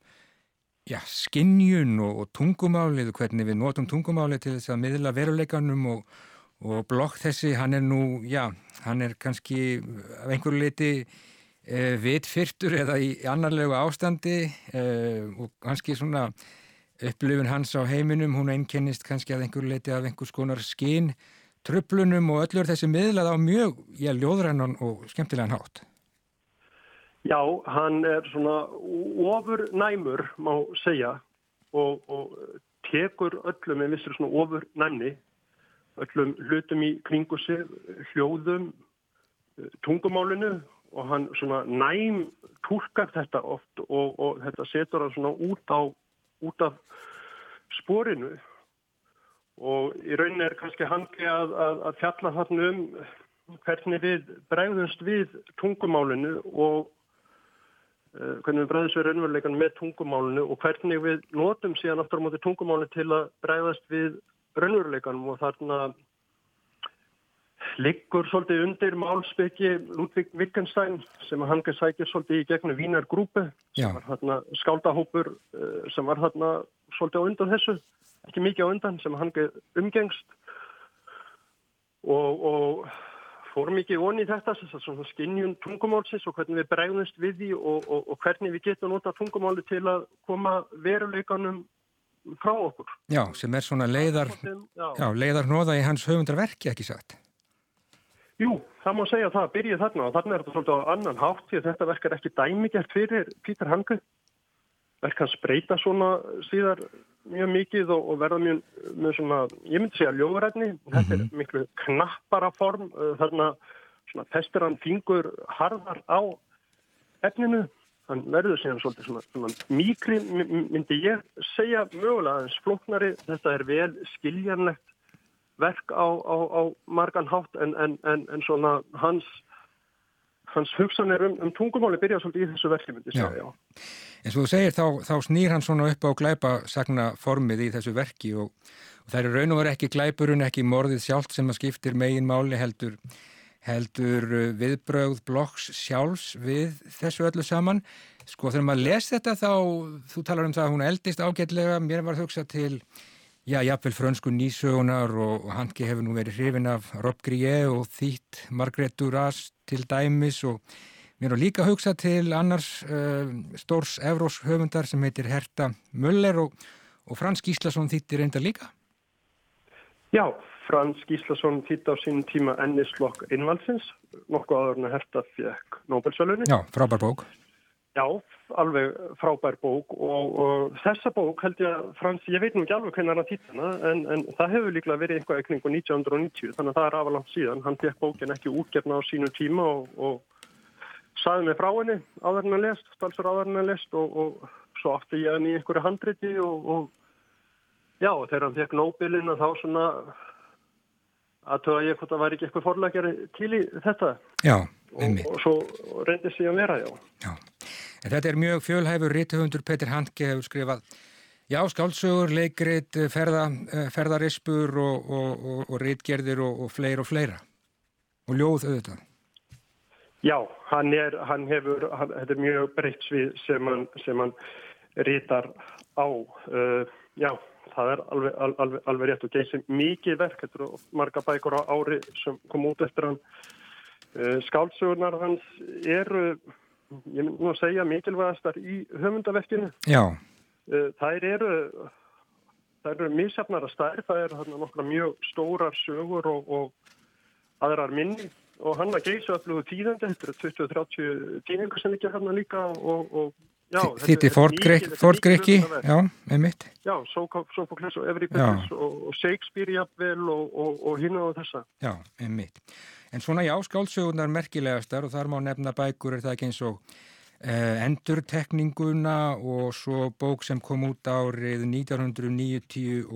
já, skinnjun og, og tungumálið og hvernig við notum tungumálið til þess að miðla veruleikanum og, og blokk þessi, hann er nú, já, hann er kannski af einhverju liti e, vitfyrtur eða í annarlegu ástandi e, og kannski svona upplifun hans á heiminum, hún einkennist kannski að einhverju liti af einhvers konar skinn tröflunum og öllur þessi miðlað á mjög, já, ljóðrænan og skemmtilegan hátt. Já, hann er svona ofur næmur, má segja, og, og tekur öllum en vissir svona ofur næmni, öllum hlutum í kringu sig, hljóðum, tungumálinu og hann svona næm tólkar þetta oft og, og þetta setur hann svona út, á, út af sporinu. Og í rauninni er kannski hangi að, að, að fjalla þarna um hvernig við bregðumst við tungumálinu og uh, hvernig við bregðumst við raunveruleikan með tungumálinu og hvernig við notum síðan aftur á móti tungumálinu til að bregðast við raunveruleikanum. Og þarna liggur svolítið undir málspeki Ludvig Wittgenstein sem hann sækir svolítið í gegnum Vínar grúpi sem var hérna skáldahópur uh, sem var hérna svolítið á undan þessu, ekki mikið á undan sem hann umgengst og, og fór mikið onni í þetta, svona skinnjun tungumálsins og hvernig við bregðumst við því og, og, og hvernig við getum nota tungumáli til að koma veruleikanum frá okkur. Já, sem er svona leiðar, já, leiðar hnoða í hans höfundarverki, ekki satt? Jú, það má segja að það byrjið þarna og þarna er þetta svolítið á annan hátt því að þetta verk er ekki dæmigert fyrir Pítur Hanke. Verk hans breyta svona síðar mjög mikið og, og verða mjög, mjög svona, ég myndi segja ljóðrætni. Þetta er mhm. miklu knappara form, þarna svona festir hann fingur harðar á efninu hann verður síðan svolítið svona, svona mikri, myndi ég segja mögulega aðeins flóknari, þetta er vel skiljanlegt verk á, á, á margan hátt en, en, en, en svona hans hans hugsanir um, um tungumáli byrja svolítið í þessu verki myndi segja, já. En svo þú segir þá, þá snýr hann svona upp á glæpa sagna formið í þessu verki og, og það eru raun og verið ekki glæpurun, ekki morðið sjálft sem að skiptir megin máli heldur heldur uh, viðbröð blokks sjálfs við þessu öllu saman. Sko þegar maður les þetta þá, þú talar um það að hún eldist ágætlega, mér var þauksað til, já, jáfnvel frönsku nýsögunar og, Hanki hefur nú verið hrifin af Rob Grie og þýtt Margret Duras til dæmis og mér var líka hugsað til annars uh, stórs Evrós höfundar sem heitir Herta Möller og, og Frans Gíslason þýttir reynda líka. Já, Frans Gíslason þýtt á sín tíma ennislokk innvalsins, nokkuð áður en að herta fekk Nobel-sölunni. Já, frábær bók. Já, alveg frábær bók og, og þessa bók held ég að Frans, ég veit nú ekki alveg hvernig hann þýtt hana, en, en það hefur líklega verið einhvað ekning á 1990, þannig að það er afalangt síðan. Hann fekk bókin ekki útgefna á sínu tíma og, og saði mig frá henni áður en að lest, stalsur áður en að lest og, og svo átti ég hann í einhverju handriti og já, þegar hann fekk Nobelin að þá svona að tóða ég hvort það væri ekki eitthvað forlækjari til í þetta já, og, og svo reyndi sig að vera, já. já. En þetta er mjög fjölhæfur rítuhundur Petur Handke hefur skrifað. Já, skálsögur, leikrit, ferða, eh, ferðarispur og, og, og rítgerðir og fleir og fleira. Og ljóð auðvitað. Já, hann, er, hann hefur, hann, þetta er mjög breytt svið sem hann, hann rítar á, uh, já, það er alveg, alveg, alveg rétt. Og geysir mikið verk, þetta eru marga bækur á ári sem kom út eftir hann. Uh, skálsugunar hans eru ég myndi nú að segja mikilvægastar í höfundaverkinu Já. Uh, þær eru þær eru mísjafnara stær, það eru nokkra mjög stórar sögur og, og aðrar minni. Og hann að geysa öllu tíðandi, þetta eru 20-30 tíningar sem ekki hann líka og, og Þitt í Fordgreki, já, með mitt. Já, Sofokles og Evripettis og Shakespeare jafnvel og, og, og hinn og þessa. Já, með mitt. En svona já, skálsögurnar merkilegastar og þar má nefna bækur er það ekki eins og eh, endurtekninguna og svo bók sem kom út árið 1994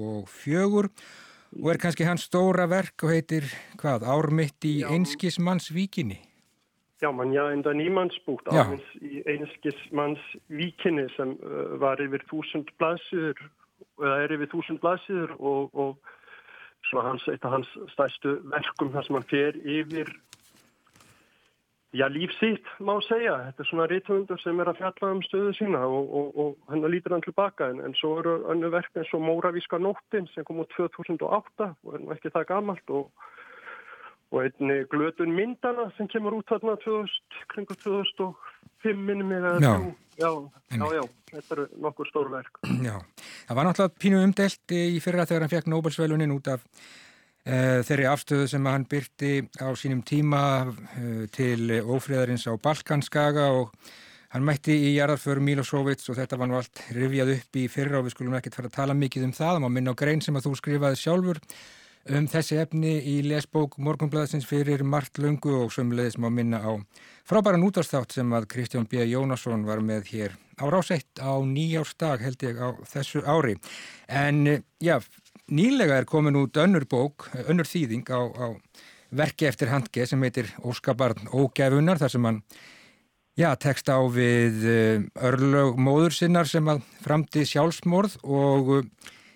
og er kannski hans stóra verk og heitir hvað, Ármitt í einskismannsvíkinni. Já, man já, enda nýmannsbúkt aðeins í einskismannsvíkinni sem uh, var yfir þúsund blaðsýður, eða er yfir þúsund blaðsýður og, og svona hans, eitt af hans stæstu verkum þar sem hann fer yfir já, lífsýtt má segja. Þetta er svona rítvöndur sem er að fjalla um stöðu sína og, og, og hann lítur hann tilbaka en, en svo eru önnu verk eins og Móravíska nóttin sem kom út 2008 og er nú ekki það gamalt og og einni glötun myndana sem kemur út þarna 2000, kringu 2005 minnum ég að já. Já, já, já, þetta eru nokkur stór verk. Já, það var náttúrulega pínu umdelt í fyrra þegar hann fekk Nobelsvelunin út af uh, þeirri afstöðu sem hann byrti á sínum tíma uh, til ófriðarins á Balkanskaga og hann mætti í jarðarföru Milosovits og þetta var nú allt rivjað upp í fyrra og við skulum ekkert fara að tala mikið um það, það má minna á grein sem að þú skrifaði sjálfur um þessi efni í lesbók Morgunblæðsins fyrir margt lungu og sömulegis má minna á frábæran útastátt sem að Kristján B. Jónasson var með hér á ráseitt á nýjársdag held ég á þessu ári. En já, nýlega er komin út önnur bók, önnur þýðing á, á verki eftir handge sem heitir Óskabarn Ógæfunar þar sem hann Já, tekst á við eh, örlög móður sinnar sem að framti sjálfsmorð og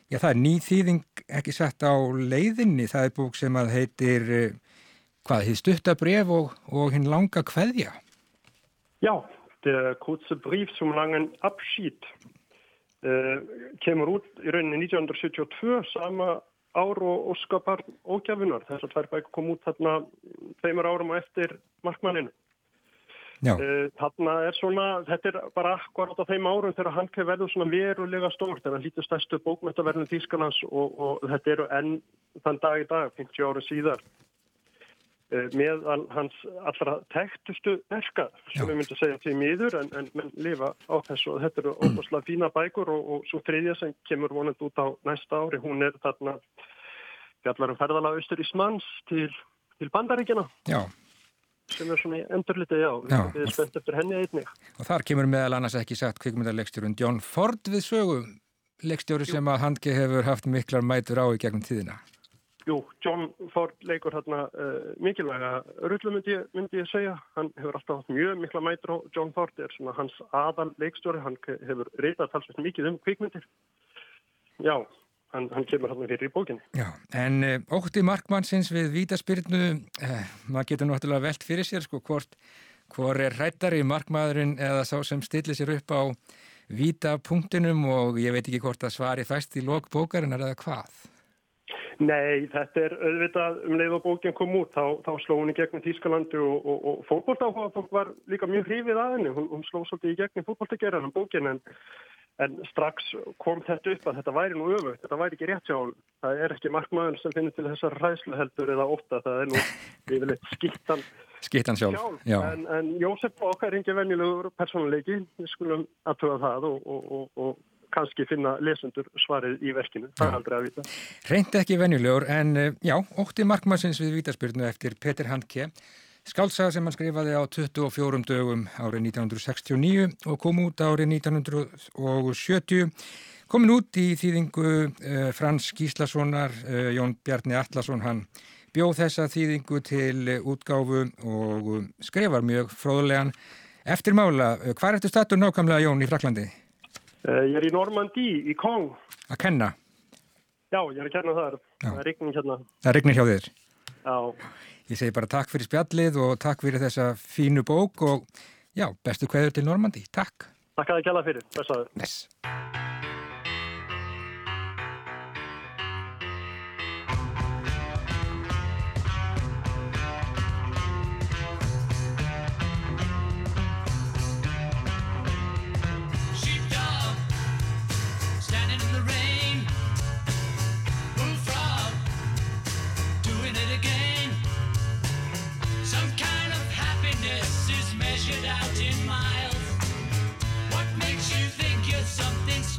Já, það er nýþýðing ekki sett á leiðinni, það er búk sem að heitir uh, hvað, þið stuttabref og, og hinn langa kveðja? Ja, der kurze Brief zum langen Abschied uh, kemur út í rauninni 1972 sama ár og Óskar Ógjafunar. Þessar tvær bækur kom út þarna tveimur árum og eftir markmanninu. Uh, þarna er svona, þetta er bara akkurat á þeim árum þegar hann verður svona verulega stórt en hann lítið stærstu bókmyndaverðin Þýskalands og, og þetta eru enn þann dag í dag, 50 ára síðar. Uh, með hans allra tektustu verka sem við myndum segja til miður en, en menn lifa á þessu. Og þetta eru óbúslega fína bækur og, og svo þriðja sem kemur vonandi út á næsta ári, hún er þarna fjallarum ferðala austur í Smanns til, til Bandaríkjana Já sem er svona endurlitið, já, já. við erum spennt eftir henni einnig. Og þar kemur meðal annars ekki sagt kvikmyndarleikstjórun John Ford við sögu, leikstjóri sem að handki hefur haft miklar mætur á í gegnum tíðina. Jú, John Ford leikur hérna uh, mikilvæga rullu myndi, myndi ég segja, hann hefur alltaf haft mjög mikla mætur á John Ford, er svona hans aðal leikstjóri, hann hefur reytað talsveit mikið um kvikmyndir. Já, Hann, hann kemur hann fyrir í bókinni. Já, en uh, ótti markmannsins við vítaspyrnu, uh, maður getur náttúrulega velt fyrir sér sko hvort, hvort er hrættari markmaðurinn eða sá sem stillir sér upp á vítapunktinum og ég veit ekki hvort að svari fæst í lok bókarinnar eða hvað. Nei, þetta er auðvitað um leið og bókin kom út, þá, þá sló hún í gegnum Þýskalandi og, og, og fótbóltáfólk var líka mjög hrifið að henni, hún, hún sló svolítið í gegnum fótbóltagerðan bókin en En strax kom þetta upp að þetta væri nú öfugt, þetta væri ekki rétt hjá hún. Það er ekki markmaður sem finnir til þessar ræðsluheldur eða óta, það er nú yfirleitt skittan, skittan sjálf. sjálf. En, en Jósef okkar er ekki venjulegur persónuleiki, við skulum aðtöða það og, og, og, og kannski finna lesendur svarið í verkinu, það er aldrei að vita. Reyndi ekki venjulegur en já, ótti markmaðsins við vítaspyrnu eftir Peter Handke. Skálsaga sem hann skrifaði á 24 dögum árið 1969 og kom út árið 1970. Komin út í þýðingu uh, Frans Gíslasonar, uh, Jón Bjarni Allarsson, hann bjóð þessa þýðingu til útgáfu og skrifar mjög fróðulegan. Eftir mála, hvað ertu statur nákvæmlega Jón í Fraklandi? Ég er í Normandí, í Kong. Að kenna? Já, ég er að kenna þar. Já. Það er regning hérna. Það er regning hjá þér? Já. Ég segi bara takk fyrir spjallið og takk fyrir þessa fínu bók og já, bestu hverður til Normandi. Takk. Takk að þið kjalla fyrir. Blessaður. Bless.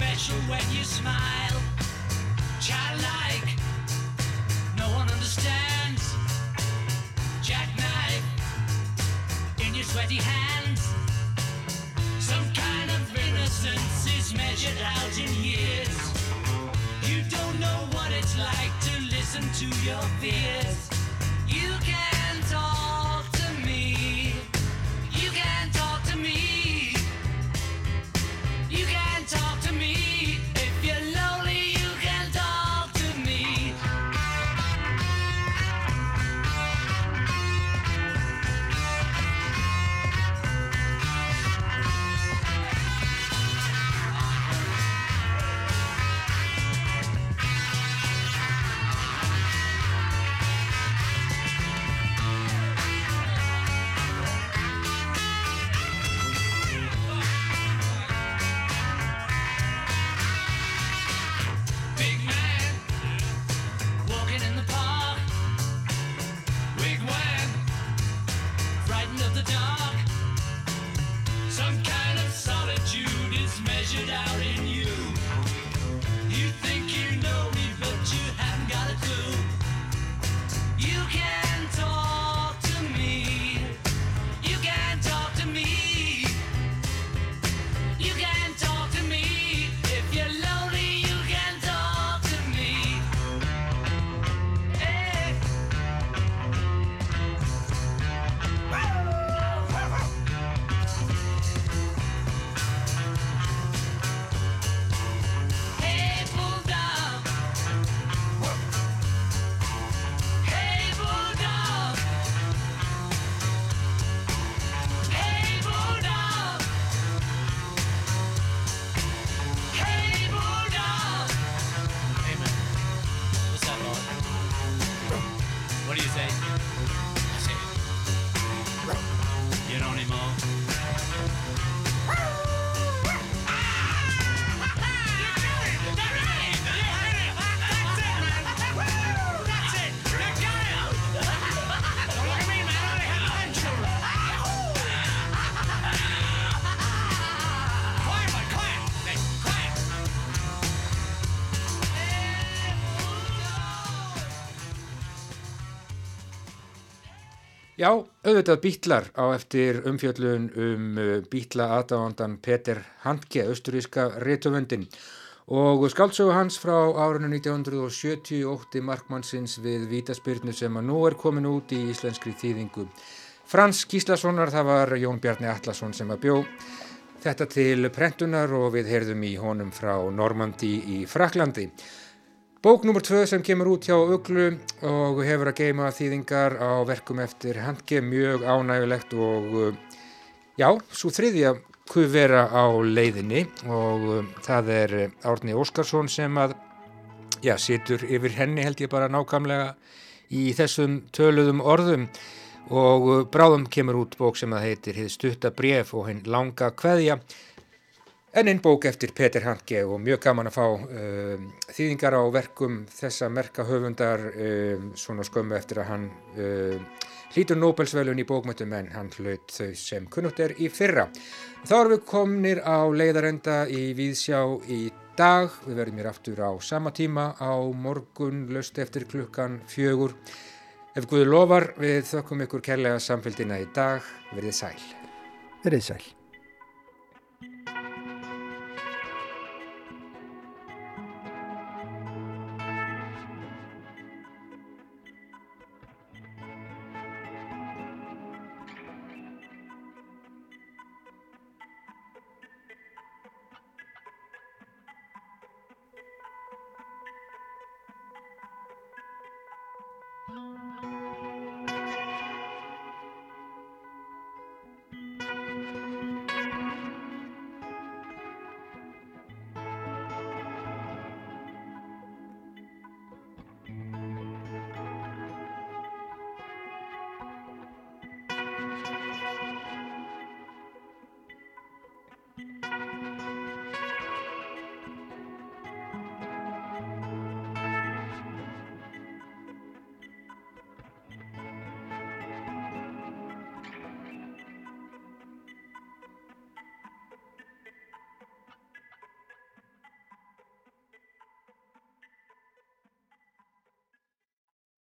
When you smile. Childlike, no one understands. Jackknife in your sweaty hands. Some kind of innocence is measured out in years. You don't know what it's like to listen to your fears. Já, auðvitað bítlar á eftir umfjöllun um bítla aðdáðandan Peter Handke, austuríska réttöfundin og skáldsögu hans frá árinu 1978 markmannsins við vítaspyrnu sem að nú er komin út í íslenskri þýðingu. Frans Gíslasonar, það var Jón Bjarni Allarsson sem að bjó þetta til prentunar og við heyrðum í honum frá Normandi í Fraklandi. Bók nr. 2 sem kemur út hjá Uglu og hefur að geima þýðingar á verkum eftir Handke mjög ánægulegt og uh, já, svo þriðja kuvera á leiðinni og um, það er Árni Óskarsson sem að já, situr yfir henni held ég bara nákvæmlega í þessum töluðum orðum og uh, bráðum kemur út bók sem að heitir Hið stutta bref og hinn langa kveðja En einn bók eftir Peter Handke og mjög gaman að fá um, þýðingar á verkum þessa merka höfundar um, svona skömmu eftir að hann um, hlítur Nobelsvelun í bókmötum en hann hlaut þau sem kunnugt er í fyrra. Þá erum við komnir á leiðarenda í Víðsjá í dag. Við verðum hér aftur á sama tíma á morgun löst eftir klukkan fjögur. Ef Guður lofar við þökkum ykkur kærlega samfélgina í dag. Verðið sæl. Verðið sæl.